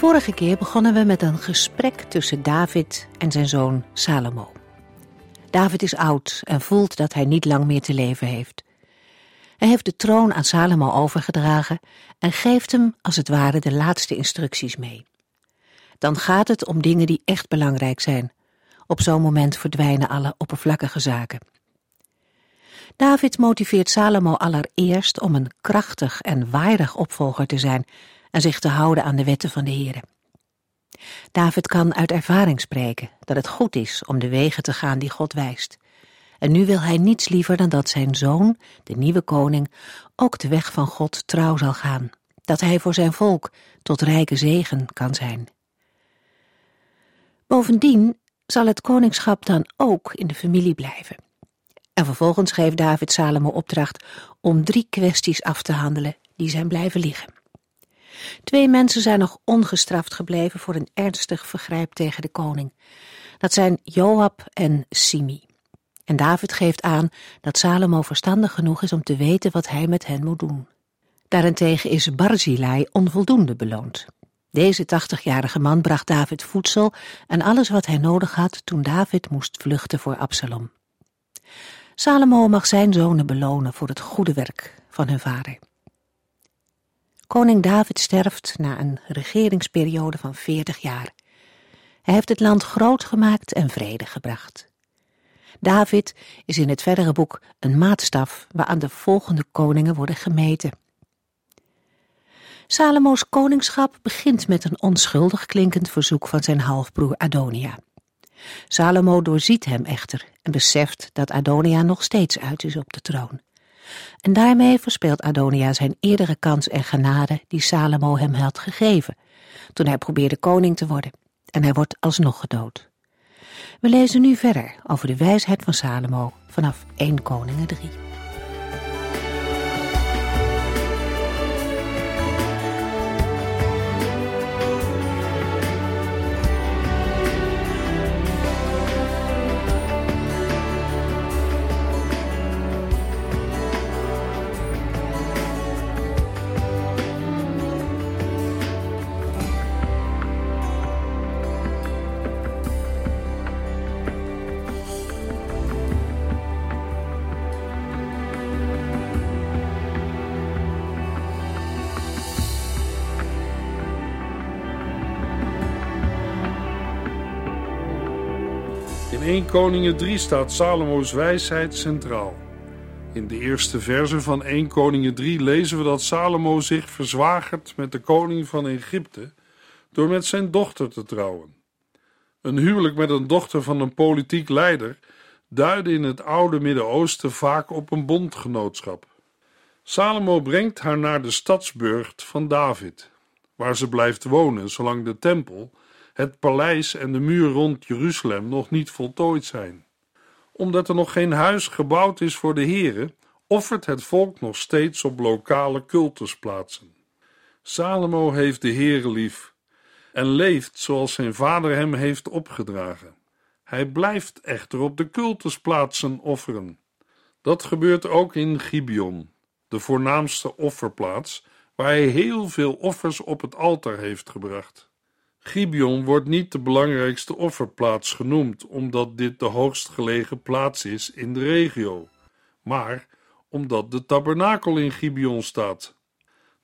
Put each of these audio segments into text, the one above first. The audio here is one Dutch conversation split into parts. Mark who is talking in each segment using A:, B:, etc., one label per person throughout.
A: Vorige keer begonnen we met een gesprek tussen David en zijn zoon Salomo. David is oud en voelt dat hij niet lang meer te leven heeft. Hij heeft de troon aan Salomo overgedragen en geeft hem als het ware de laatste instructies mee. Dan gaat het om dingen die echt belangrijk zijn. Op zo'n moment verdwijnen alle oppervlakkige zaken. David motiveert Salomo allereerst om een krachtig en waardig opvolger te zijn en zich te houden aan de wetten van de Heere. David kan uit ervaring spreken dat het goed is om de wegen te gaan die God wijst. En nu wil hij niets liever dan dat zijn zoon, de nieuwe koning, ook de weg van God trouw zal gaan, dat hij voor zijn volk tot rijke zegen kan zijn. Bovendien zal het koningschap dan ook in de familie blijven. En vervolgens geeft David Salomo opdracht om drie kwesties af te handelen die zijn blijven liggen. Twee mensen zijn nog ongestraft gebleven voor een ernstig vergrijp tegen de koning. Dat zijn Joab en Simi. En David geeft aan dat Salomo verstandig genoeg is om te weten wat hij met hen moet doen. Daarentegen is Barzilai onvoldoende beloond. Deze tachtigjarige man bracht David voedsel en alles wat hij nodig had toen David moest vluchten voor Absalom. Salomo mag zijn zonen belonen voor het goede werk van hun vader. Koning David sterft na een regeringsperiode van veertig jaar. Hij heeft het land groot gemaakt en vrede gebracht. David is in het verdere boek een maatstaf waaraan de volgende koningen worden gemeten. Salomo's koningschap begint met een onschuldig klinkend verzoek van zijn halfbroer Adonia. Salomo doorziet hem echter en beseft dat Adonia nog steeds uit is op de troon. En daarmee verspeelt Adonia zijn eerdere kans en genade die Salomo hem had gegeven, toen hij probeerde koning te worden. En hij wordt alsnog gedood. We lezen nu verder over de wijsheid van Salomo vanaf 1 Koningen 3.
B: Koningen 3 staat Salomo's wijsheid centraal. In de eerste verse van 1 Koningen 3 lezen we dat Salomo zich verzwagert met de koning van Egypte door met zijn dochter te trouwen. Een huwelijk met een dochter van een politiek leider duidde in het oude Midden-Oosten vaak op een bondgenootschap. Salomo brengt haar naar de stadsburcht van David, waar ze blijft wonen zolang de tempel het paleis en de muur rond Jeruzalem nog niet voltooid zijn. Omdat er nog geen huis gebouwd is voor de Here, offert het volk nog steeds op lokale cultusplaatsen. Salomo heeft de Heere lief en leeft zoals zijn vader hem heeft opgedragen. Hij blijft echter op de cultusplaatsen offeren. Dat gebeurt ook in Gibeon, de voornaamste offerplaats, waar hij heel veel offers op het altaar heeft gebracht. Gibeon wordt niet de belangrijkste offerplaats genoemd, omdat dit de hoogst gelegen plaats is in de regio, maar omdat de tabernakel in Gibeon staat.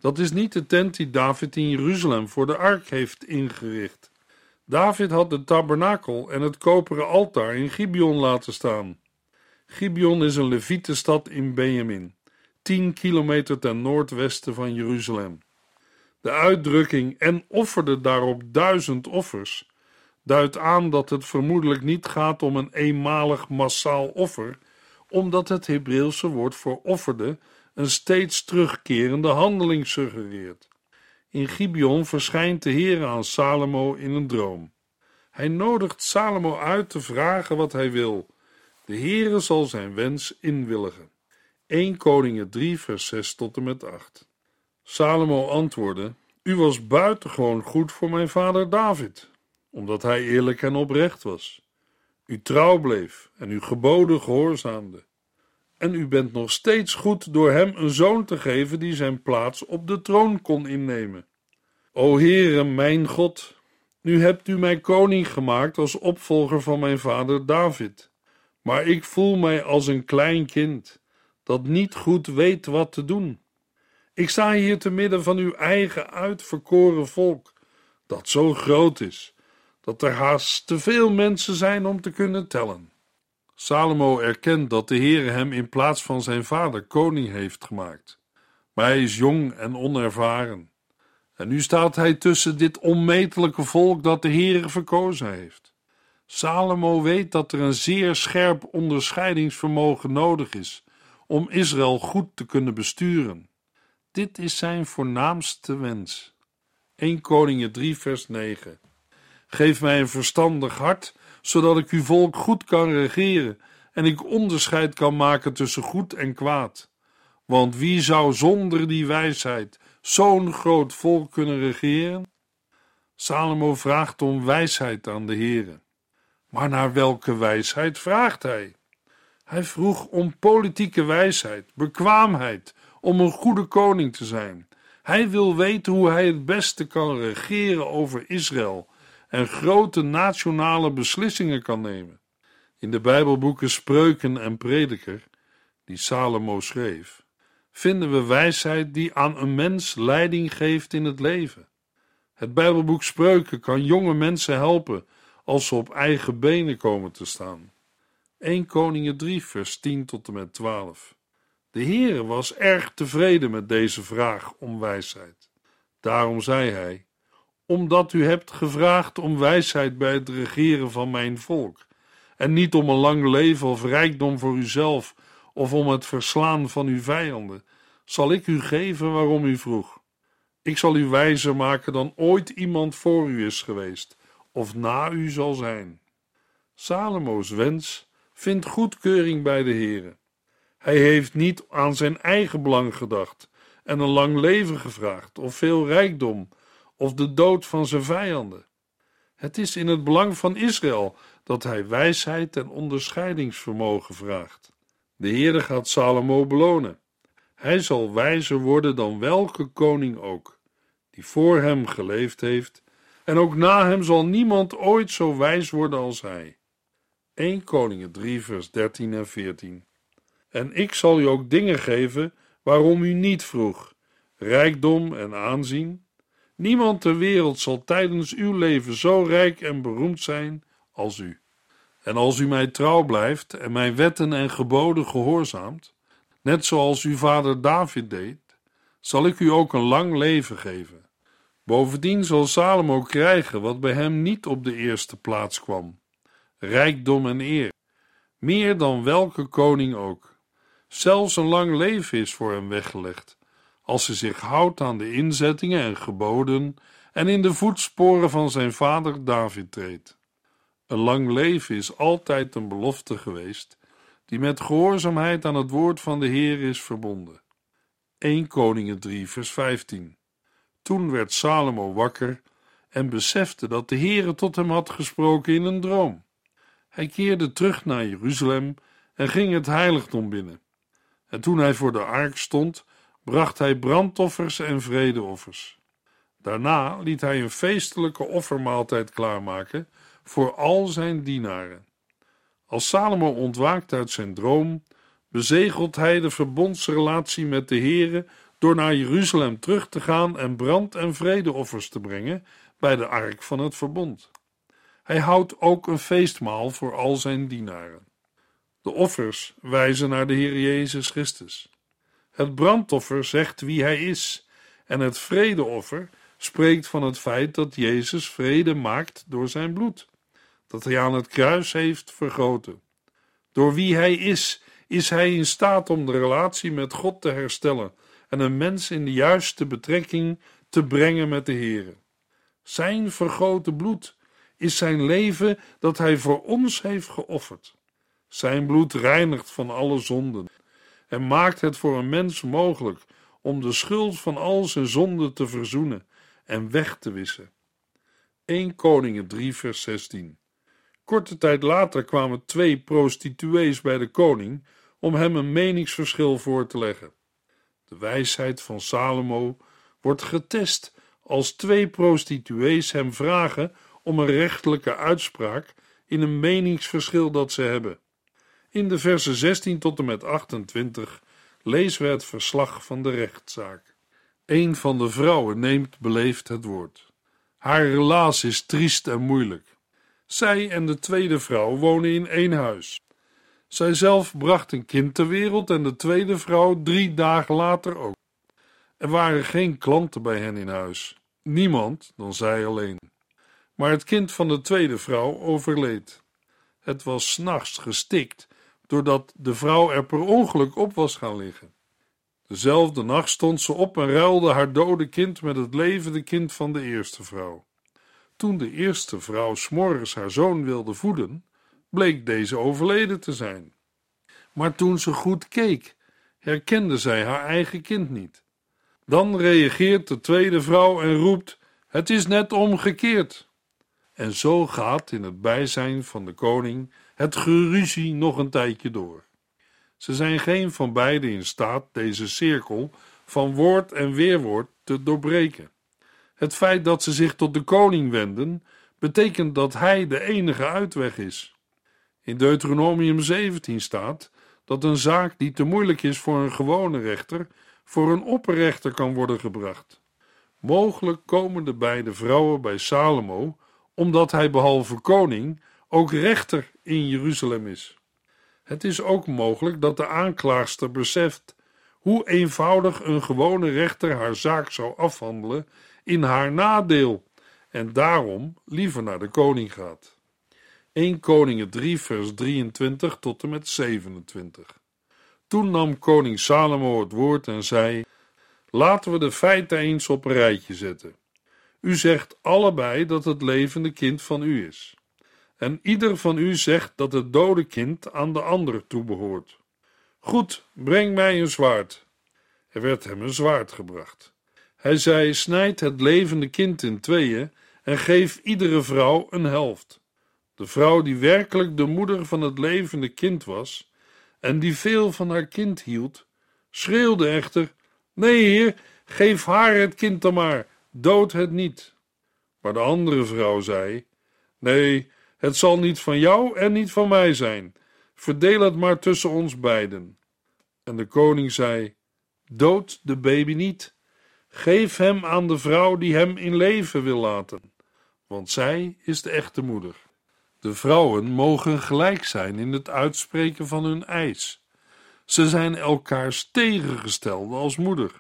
B: Dat is niet de tent die David in Jeruzalem voor de ark heeft ingericht. David had de tabernakel en het koperen altaar in Gibeon laten staan. Gibeon is een Levietenstad in Benjamin, 10 kilometer ten noordwesten van Jeruzalem. De uitdrukking en offerde daarop duizend offers duidt aan dat het vermoedelijk niet gaat om een eenmalig massaal offer, omdat het Hebreeuwse woord voor offerde een steeds terugkerende handeling suggereert. In Gibeon verschijnt de Heer aan Salomo in een droom. Hij nodigt Salomo uit te vragen wat hij wil. De Heere zal zijn wens inwilligen. 1 Koningen 3 vers 6 tot en met 8 Salomo antwoordde, U was buitengewoon goed voor mijn vader David, omdat hij eerlijk en oprecht was. U trouw bleef en uw geboden gehoorzaamde. En u bent nog steeds goed door hem een zoon te geven die zijn plaats op de troon kon innemen. O Heere, mijn God, nu hebt u mij koning gemaakt als opvolger van mijn vader David. Maar ik voel mij als een klein kind dat niet goed weet wat te doen. Ik sta hier te midden van uw eigen uitverkoren volk, dat zo groot is dat er haast te veel mensen zijn om te kunnen tellen. Salomo erkent dat de Heere hem in plaats van zijn vader koning heeft gemaakt. Maar hij is jong en onervaren. En nu staat hij tussen dit onmetelijke volk dat de Heere verkozen heeft. Salomo weet dat er een zeer scherp onderscheidingsvermogen nodig is om Israël goed te kunnen besturen. Dit is zijn voornaamste wens. 1 Koningen 3 vers 9 Geef mij een verstandig hart, zodat ik uw volk goed kan regeren en ik onderscheid kan maken tussen goed en kwaad. Want wie zou zonder die wijsheid zo'n groot volk kunnen regeren? Salomo vraagt om wijsheid aan de Heere. Maar naar welke wijsheid vraagt hij? Hij vroeg om politieke wijsheid, bekwaamheid, om een goede koning te zijn. Hij wil weten hoe hij het beste kan regeren over Israël en grote nationale beslissingen kan nemen. In de Bijbelboeken Spreuken en Prediker, die Salomo schreef, vinden we wijsheid die aan een mens leiding geeft in het leven. Het Bijbelboek Spreuken kan jonge mensen helpen als ze op eigen benen komen te staan. 1 Koningen 3, vers 10 tot en met 12. De Heere was erg tevreden met deze vraag om wijsheid. Daarom zei hij: Omdat u hebt gevraagd om wijsheid bij het regeren van mijn volk, en niet om een lang leven of rijkdom voor uzelf of om het verslaan van uw vijanden, zal ik u geven waarom u vroeg. Ik zal u wijzer maken dan ooit iemand voor u is geweest of na u zal zijn. Salomo's wens vindt goedkeuring bij de Heere. Hij heeft niet aan zijn eigen belang gedacht en een lang leven gevraagd, of veel rijkdom, of de dood van zijn vijanden. Het is in het belang van Israël dat hij wijsheid en onderscheidingsvermogen vraagt. De Heere gaat Salomo belonen. Hij zal wijzer worden dan welke koning ook, die voor hem geleefd heeft, en ook na hem zal niemand ooit zo wijs worden als hij. 1 Koningen 3 vers 13 en 14 En ik zal u ook dingen geven waarom u niet vroeg, rijkdom en aanzien. Niemand ter wereld zal tijdens uw leven zo rijk en beroemd zijn als u. En als u mij trouw blijft en mijn wetten en geboden gehoorzaamt, net zoals uw vader David deed, zal ik u ook een lang leven geven. Bovendien zal Salomo krijgen wat bij hem niet op de eerste plaats kwam: rijkdom en eer, meer dan welke koning ook. Zelfs een lang leven is voor hem weggelegd, als hij zich houdt aan de inzettingen en geboden en in de voetsporen van zijn vader David treedt. Een lang leven is altijd een belofte geweest, die met gehoorzaamheid aan het woord van de Heer is verbonden. 1 Koningen 3 vers 15 Toen werd Salomo wakker en besefte dat de Heere tot hem had gesproken in een droom. Hij keerde terug naar Jeruzalem en ging het heiligdom binnen. En toen hij voor de ark stond, bracht hij brandoffers en vredeoffers. Daarna liet hij een feestelijke offermaaltijd klaarmaken voor al zijn dienaren. Als Salomo ontwaakt uit zijn droom, bezegelt hij de verbondsrelatie met de Heere door naar Jeruzalem terug te gaan en brand- en vredeoffers te brengen bij de ark van het verbond. Hij houdt ook een feestmaal voor al zijn dienaren. De offers wijzen naar de Heer Jezus Christus. Het brandoffer zegt wie hij is, en het vredeoffer spreekt van het feit dat Jezus vrede maakt door zijn bloed, dat hij aan het kruis heeft vergoten. Door wie hij is, is hij in staat om de relatie met God te herstellen en een mens in de juiste betrekking te brengen met de Heere. Zijn vergoten bloed is zijn leven dat hij voor ons heeft geofferd. Zijn bloed reinigt van alle zonden en maakt het voor een mens mogelijk om de schuld van al zijn zonden te verzoenen en weg te wissen. 1 Koningen 3 vers 16 Korte tijd later kwamen twee prostituees bij de koning om hem een meningsverschil voor te leggen. De wijsheid van Salomo wordt getest als twee prostituees hem vragen om een rechtelijke uitspraak in een meningsverschil dat ze hebben. In de versen 16 tot en met 28 lezen we het verslag van de rechtszaak. Een van de vrouwen neemt beleefd het woord. Haar relaas is triest en moeilijk. Zij en de tweede vrouw wonen in één huis. Zij zelf bracht een kind ter wereld en de tweede vrouw drie dagen later ook. Er waren geen klanten bij hen in huis, niemand dan zij alleen. Maar het kind van de tweede vrouw overleed. Het was s'nachts gestikt, doordat de vrouw er per ongeluk op was gaan liggen. Dezelfde nacht stond ze op en ruilde haar dode kind met het levende kind van de eerste vrouw. Toen de eerste vrouw s'morgens haar zoon wilde voeden, bleek deze overleden te zijn. Maar toen ze goed keek, herkende zij haar eigen kind niet. Dan reageert de tweede vrouw en roept: Het is net omgekeerd. En zo gaat in het bijzijn van de koning het geruzie nog een tijdje door. Ze zijn geen van beiden in staat deze cirkel van woord en weerwoord te doorbreken. Het feit dat ze zich tot de koning wenden, betekent dat hij de enige uitweg is. In Deuteronomium 17 staat dat een zaak die te moeilijk is voor een gewone rechter, voor een opperrechter kan worden gebracht. Mogelijk komen de beide vrouwen bij Salomo, omdat hij behalve koning ook rechter in Jeruzalem is. Het is ook mogelijk dat de aanklaagster beseft hoe eenvoudig een gewone rechter haar zaak zou afhandelen in haar nadeel en daarom liever naar de koning gaat. 1 Koningen 3 vers 23 tot en met 27 Toen nam koning Salomo het woord en zei Laten we de feiten eens op een rijtje zetten. U zegt allebei dat het levende kind van u is. En ieder van u zegt dat het dode kind aan de ander toebehoort. Goed, breng mij een zwaard. Er werd hem een zwaard gebracht. Hij zei: Snijd het levende kind in tweeën en geef iedere vrouw een helft. De vrouw die werkelijk de moeder van het levende kind was en die veel van haar kind hield, schreeuwde echter: Nee, heer, geef haar het kind dan maar, dood het niet. Maar de andere vrouw zei: Nee, het zal niet van jou en niet van mij zijn. Verdeel het maar tussen ons beiden. En de koning zei: Dood de baby niet Geef hem aan de vrouw die hem in leven wil laten, want zij is de echte moeder. De vrouwen mogen gelijk zijn in het uitspreken van hun eis. Ze zijn elkaars tegengestelde als moeder.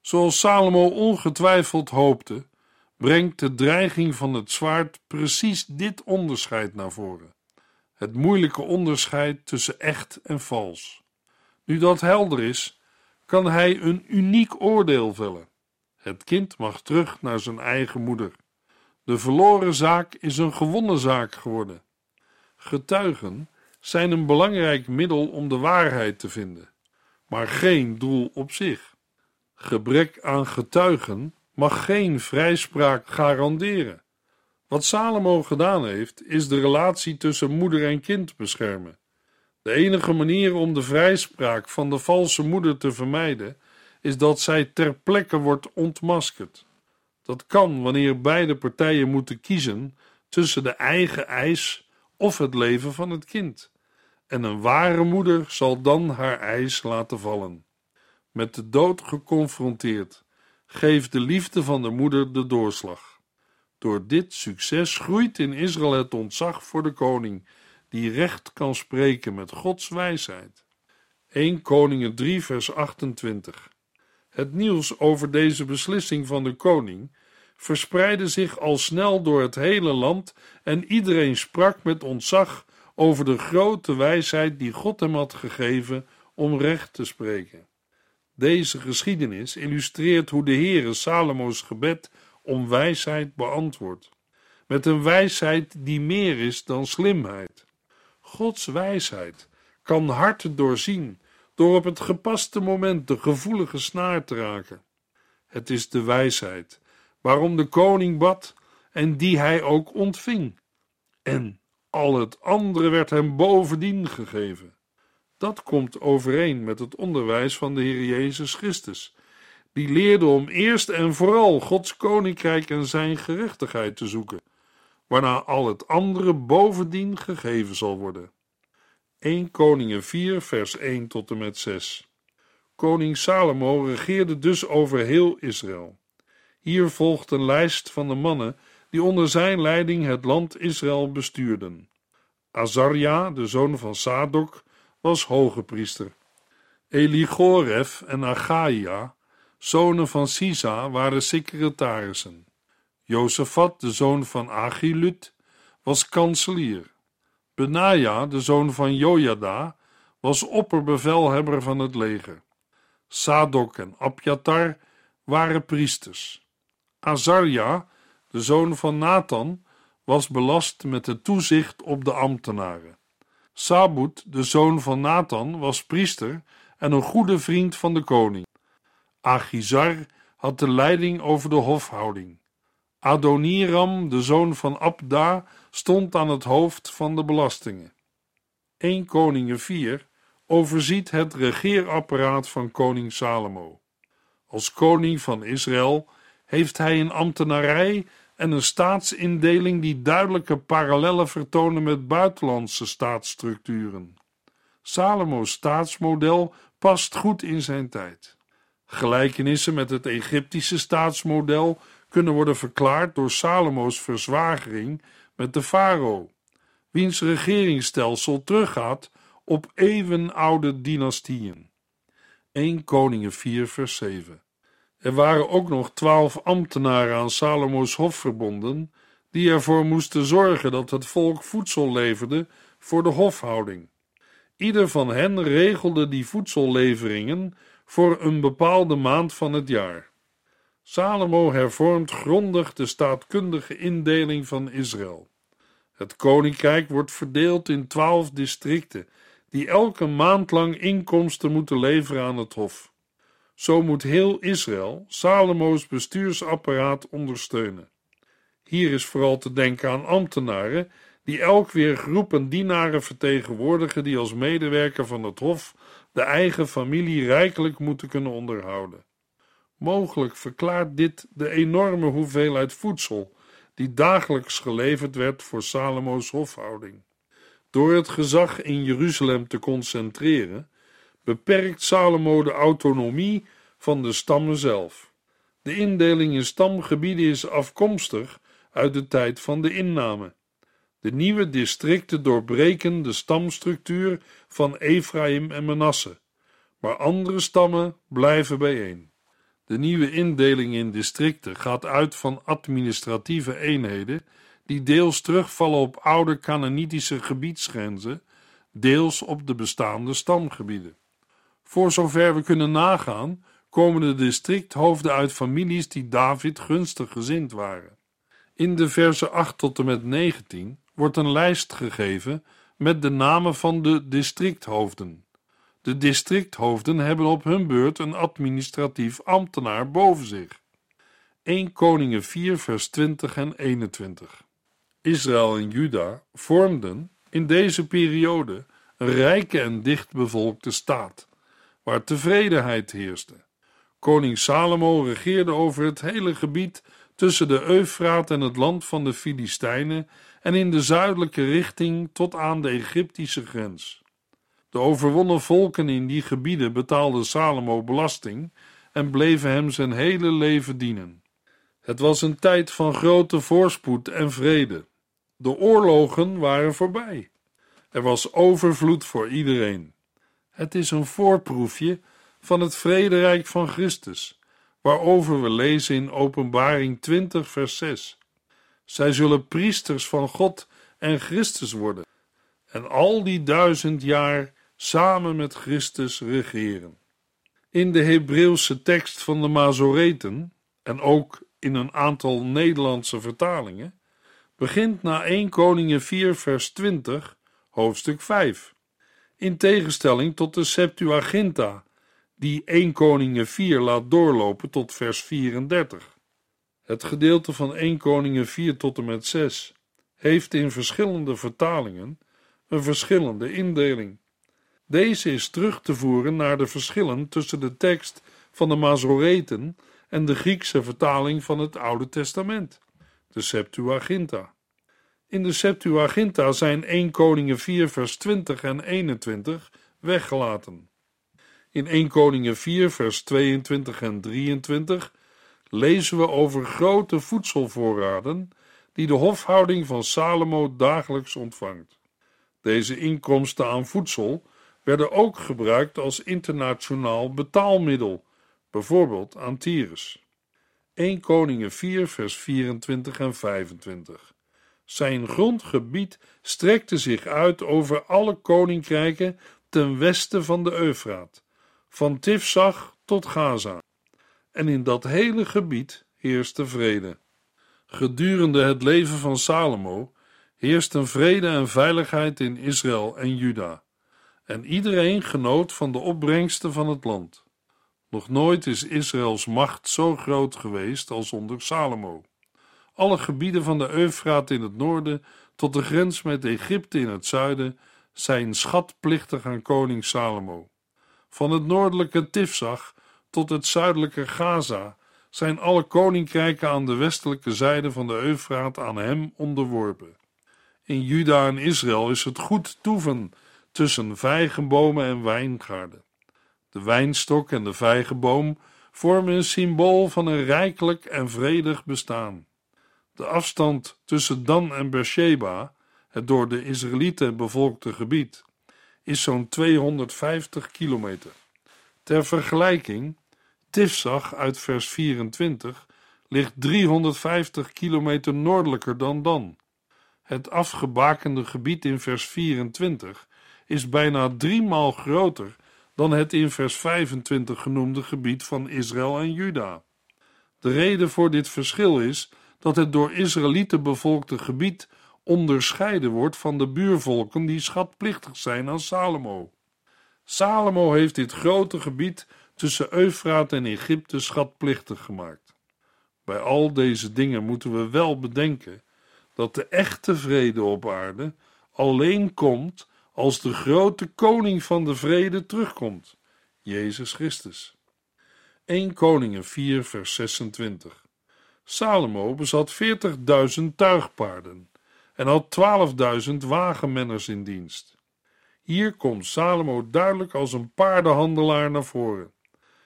B: Zoals Salomo ongetwijfeld hoopte, brengt de dreiging van het zwaard precies dit onderscheid naar voren: het moeilijke onderscheid tussen echt en vals. Nu dat helder is, kan hij een uniek oordeel vellen. Het kind mag terug naar zijn eigen moeder. De verloren zaak is een gewonnen zaak geworden. Getuigen zijn een belangrijk middel om de waarheid te vinden, maar geen doel op zich. Gebrek aan getuigen mag geen vrijspraak garanderen. Wat Salomo gedaan heeft, is de relatie tussen moeder en kind beschermen. De enige manier om de vrijspraak van de valse moeder te vermijden is dat zij ter plekke wordt ontmaskerd. Dat kan wanneer beide partijen moeten kiezen tussen de eigen eis of het leven van het kind. En een ware moeder zal dan haar eis laten vallen. Met de dood geconfronteerd, geeft de liefde van de moeder de doorslag. Door dit succes groeit in Israël het ontzag voor de koning, die recht kan spreken met Gods wijsheid. 1 Koningen 3 vers 28 het nieuws over deze beslissing van de koning verspreidde zich al snel door het hele land en iedereen sprak met ontzag over de grote wijsheid die God hem had gegeven om recht te spreken. Deze geschiedenis illustreert hoe de Heere Salomo's gebed om wijsheid beantwoordt. Met een wijsheid die meer is dan slimheid. Gods wijsheid kan harten doorzien door op het gepaste moment de gevoelige snaar te raken. Het is de wijsheid waarom de koning bad en die hij ook ontving. En al het andere werd hem bovendien gegeven. Dat komt overeen met het onderwijs van de Heer Jezus Christus, die leerde om eerst en vooral Gods koninkrijk en zijn gerechtigheid te zoeken, waarna al het andere bovendien gegeven zal worden. 1 Koningen 4, vers 1 tot en met 6. Koning Salomo regeerde dus over heel Israël. Hier volgt een lijst van de mannen die onder zijn leiding het land Israël bestuurden. Azaria, de zoon van Sadok, was hoge priester. Eligoref en Achaia, zonen van Sisa, waren secretarissen. Jozefat, de zoon van Achilud, was kanselier. Benaja, de zoon van Jojada, was opperbevelhebber van het leger. Sadok en Abjatar waren priesters. Azaria, de zoon van Nathan, was belast met het toezicht op de ambtenaren. Sabut, de zoon van Nathan, was priester en een goede vriend van de koning. Achizar had de leiding over de hofhouding. Adoniram, de zoon van Abda, stond aan het hoofd van de belastingen. 1 Koningen 4 overziet het regeerapparaat van koning Salomo. Als koning van Israël heeft hij een ambtenarij en een staatsindeling die duidelijke parallellen vertonen met buitenlandse staatsstructuren. Salomo's staatsmodel past goed in zijn tijd. Gelijkenissen met het Egyptische staatsmodel kunnen worden verklaard door Salomo's verzwagering met de farao, wiens regeringsstelsel teruggaat op eeuwenoude dynastieën. 1 Koningen 4 vers 7 Er waren ook nog twaalf ambtenaren aan Salomo's hof verbonden, die ervoor moesten zorgen dat het volk voedsel leverde voor de hofhouding. Ieder van hen regelde die voedselleveringen voor een bepaalde maand van het jaar. Salomo hervormt grondig de staatkundige indeling van Israël. Het koninkrijk wordt verdeeld in twaalf districten, die elke maand lang inkomsten moeten leveren aan het hof. Zo moet heel Israël Salomo's bestuursapparaat ondersteunen. Hier is vooral te denken aan ambtenaren die elk weer groepen dienaren vertegenwoordigen die als medewerker van het hof de eigen familie rijkelijk moeten kunnen onderhouden. Mogelijk verklaart dit de enorme hoeveelheid voedsel die dagelijks geleverd werd voor Salomo's hofhouding. Door het gezag in Jeruzalem te concentreren, beperkt Salomo de autonomie van de stammen zelf. De indeling in stamgebieden is afkomstig uit de tijd van de inname. De nieuwe districten doorbreken de stamstructuur van Ephraim en Manasse, maar andere stammen blijven bijeen. De nieuwe indeling in districten gaat uit van administratieve eenheden die deels terugvallen op oude Canaanitische gebiedsgrenzen, deels op de bestaande stamgebieden. Voor zover we kunnen nagaan, komen de districthoofden uit families die David gunstig gezind waren. In de versen 8 tot en met 19 wordt een lijst gegeven met de namen van de districthoofden. De districthoofden hebben op hun beurt een administratief ambtenaar boven zich. 1 Koningen 4 vers 20 en 21 Israël en Juda vormden in deze periode een rijke en dichtbevolkte staat, waar tevredenheid heerste. Koning Salomo regeerde over het hele gebied tussen de Eufraat en het land van de Filistijnen en in de zuidelijke richting tot aan de Egyptische grens. De overwonnen volken in die gebieden betaalden Salomo belasting en bleven hem zijn hele leven dienen. Het was een tijd van grote voorspoed en vrede. De oorlogen waren voorbij. Er was overvloed voor iedereen. Het is een voorproefje van het vrederijk van Christus, waarover we lezen in Openbaring 20, vers 6. Zij zullen priesters van God en Christus worden, en al die duizend jaar samen met Christus regeren. In de Hebreeuwse tekst van de Mazoreten en ook in een aantal Nederlandse vertalingen begint na 1 Koningen 4 vers 20 hoofdstuk 5. In tegenstelling tot de Septuaginta, die 1 Koningen 4 laat doorlopen tot vers 34. Het gedeelte van 1 Koningen 4 tot en met 6 heeft in verschillende vertalingen een verschillende indeling. Deze is terug te voeren naar de verschillen tussen de tekst van de Mazoreten en de Griekse vertaling van het Oude Testament, de Septuaginta. In de Septuaginta zijn 1 Koningen 4 vers 20 en 21 weggelaten. In 1 Koningen 4 vers 22 en 23 lezen we over grote voedselvoorraden die de hofhouding van Salomo dagelijks ontvangt. Deze inkomsten aan voedsel werden ook gebruikt als internationaal betaalmiddel, bijvoorbeeld aan Tyrus. 1 Koningen 4 vers 24 en 25 zijn grondgebied strekte zich uit over alle koninkrijken ten westen van de Eufraat, van Tifsach tot Gaza. En in dat hele gebied heerste vrede. Gedurende het leven van Salomo heersten vrede en veiligheid in Israël en Juda, en iedereen genoot van de opbrengsten van het land. Nog nooit is Israëls macht zo groot geweest als onder Salomo alle gebieden van de Eufraat in het noorden tot de grens met Egypte in het zuiden zijn schatplichtig aan koning Salomo. Van het noordelijke Tifzag tot het zuidelijke Gaza zijn alle koninkrijken aan de westelijke zijde van de Eufraat aan hem onderworpen. In Juda en Israël is het goed toeven tussen vijgenbomen en wijngaarden. De wijnstok en de vijgenboom vormen een symbool van een rijkelijk en vredig bestaan. De afstand tussen Dan en Beersheba, het door de Israëlieten bevolkte gebied, is zo'n 250 kilometer. Ter vergelijking, Tifzag uit vers 24 ligt 350 kilometer noordelijker dan Dan. Het afgebakende gebied in vers 24 is bijna driemaal groter dan het in vers 25 genoemde gebied van Israël en Juda. De reden voor dit verschil is dat het door Israëlieten bevolkte gebied onderscheiden wordt van de buurvolken die schatplichtig zijn aan Salomo. Salomo heeft dit grote gebied tussen Eufraat en Egypte schatplichtig gemaakt. Bij al deze dingen moeten we wel bedenken dat de echte vrede op aarde alleen komt als de grote koning van de vrede terugkomt, Jezus Christus. 1 Koningen 4 vers 26 Salomo bezat 40.000 tuigpaarden en had 12.000 wagenmenners in dienst. Hier komt Salomo duidelijk als een paardenhandelaar naar voren.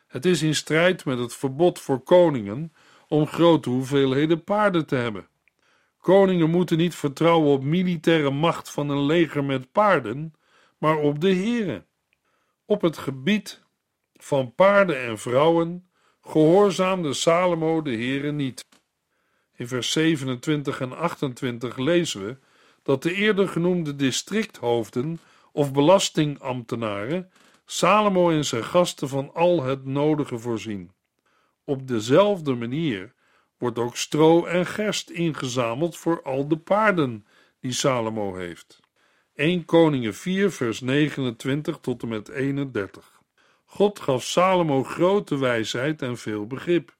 B: Het is in strijd met het verbod voor koningen om grote hoeveelheden paarden te hebben. Koningen moeten niet vertrouwen op militaire macht van een leger met paarden, maar op de heren. Op het gebied van paarden en vrouwen gehoorzaamde Salomo de heren niet. In vers 27 en 28 lezen we dat de eerder genoemde districthoofden of belastingambtenaren Salomo en zijn gasten van al het nodige voorzien. Op dezelfde manier wordt ook stro en gerst ingezameld voor al de paarden die Salomo heeft. 1 Koningen 4 vers 29 tot en met 31. God gaf Salomo grote wijsheid en veel begrip.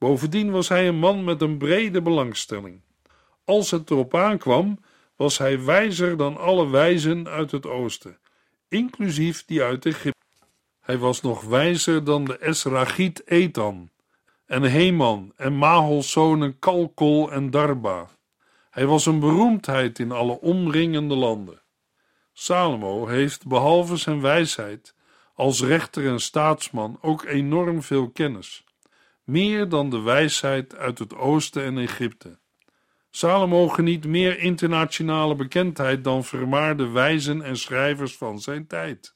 B: Bovendien was hij een man met een brede belangstelling. Als het erop aankwam, was hij wijzer dan alle wijzen uit het oosten, inclusief die uit Egypte. Hij was nog wijzer dan de Esragiet Ethan, en Heman en Mahels zonen Kalkol en Darba. Hij was een beroemdheid in alle omringende landen. Salomo heeft behalve zijn wijsheid als rechter en staatsman ook enorm veel kennis meer dan de wijsheid uit het oosten en Egypte. Salomo geniet meer internationale bekendheid dan vermaarde wijzen en schrijvers van zijn tijd.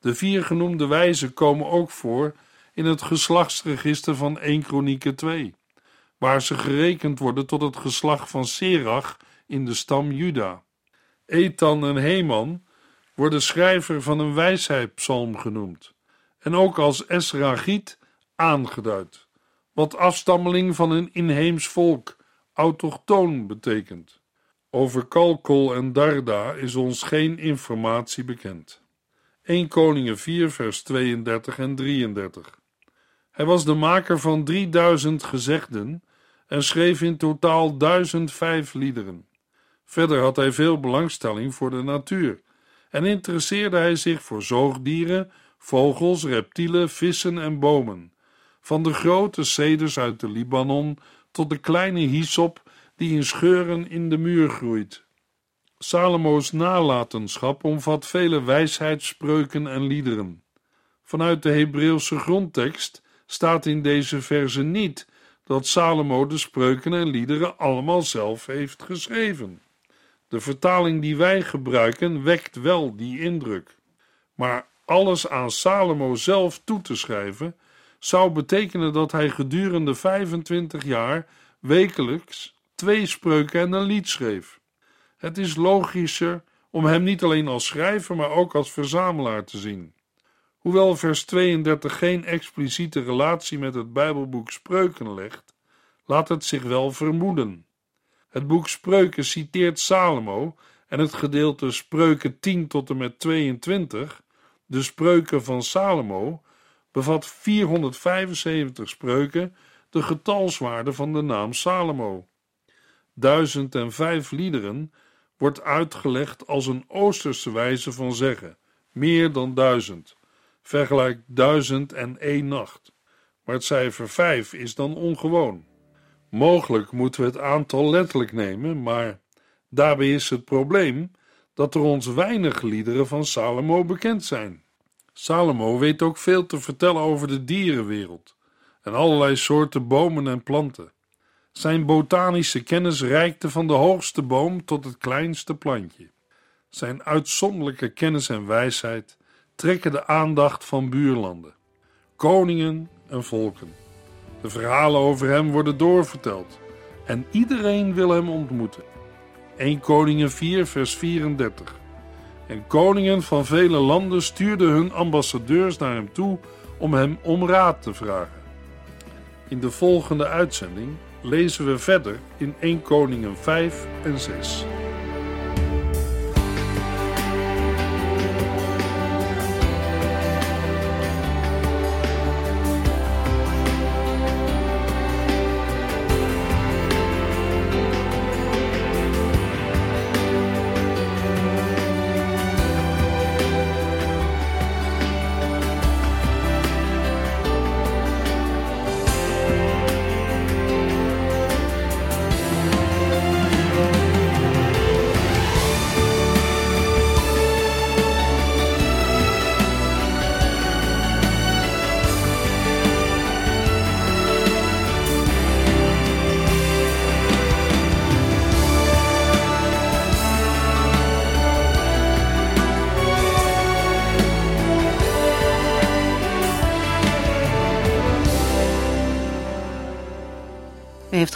B: De vier genoemde wijzen komen ook voor in het geslachtsregister van 1 Kronieken 2, waar ze gerekend worden tot het geslacht van Serach in de stam Juda. Ethan en Heman worden schrijver van een wijsheidpsalm genoemd en ook als Esragiet aangeduid, wat afstammeling van een inheems volk, autochtoon betekent. Over Kalkol en Darda is ons geen informatie bekend. 1 Koningen 4 vers 32 en 33 Hij was de maker van 3000 gezegden en schreef in totaal 1005 liederen. Verder had hij veel belangstelling voor de natuur en interesseerde hij zich voor zoogdieren, vogels, reptielen, vissen en bomen, van de grote ceders uit de Libanon tot de kleine hyssop die in scheuren in de muur groeit. Salomo's nalatenschap omvat vele wijsheidsspreuken en liederen. Vanuit de Hebreeuwse grondtekst staat in deze verse niet dat Salomo de spreuken en liederen allemaal zelf heeft geschreven. De vertaling die wij gebruiken wekt wel die indruk. Maar alles aan Salomo zelf toe te schrijven zou betekenen dat hij gedurende 25 jaar wekelijks twee spreuken en een lied schreef. Het is logischer om hem niet alleen als schrijver, maar ook als verzamelaar te zien. Hoewel vers 32 geen expliciete relatie met het Bijbelboek Spreuken legt, laat het zich wel vermoeden. Het boek Spreuken citeert Salomo en het gedeelte Spreuken 10 tot en met 22, de Spreuken van Salomo, bevat 475 spreuken, de getalswaarde van de naam Salomo. 1005 liederen wordt uitgelegd als een Oosterse wijze van zeggen, meer dan duizend. Vergelijk duizend en één nacht. Maar het cijfer 5 is dan ongewoon. Mogelijk moeten we het aantal letterlijk nemen, maar daarbij is het probleem dat er ons weinig liederen van Salomo bekend zijn. Salomo weet ook veel te vertellen over de dierenwereld en allerlei soorten bomen en planten. Zijn botanische kennis reikte van de hoogste boom tot het kleinste plantje. Zijn uitzonderlijke kennis en wijsheid trekken de aandacht van buurlanden, koningen en volken. De verhalen over hem worden doorverteld en iedereen wil hem ontmoeten. 1 Koningen 4 vers 34 En koningen van vele landen stuurden hun ambassadeurs naar hem toe om hem om raad te vragen. In de volgende uitzending lezen we verder in 1 Koningen 5 en 6.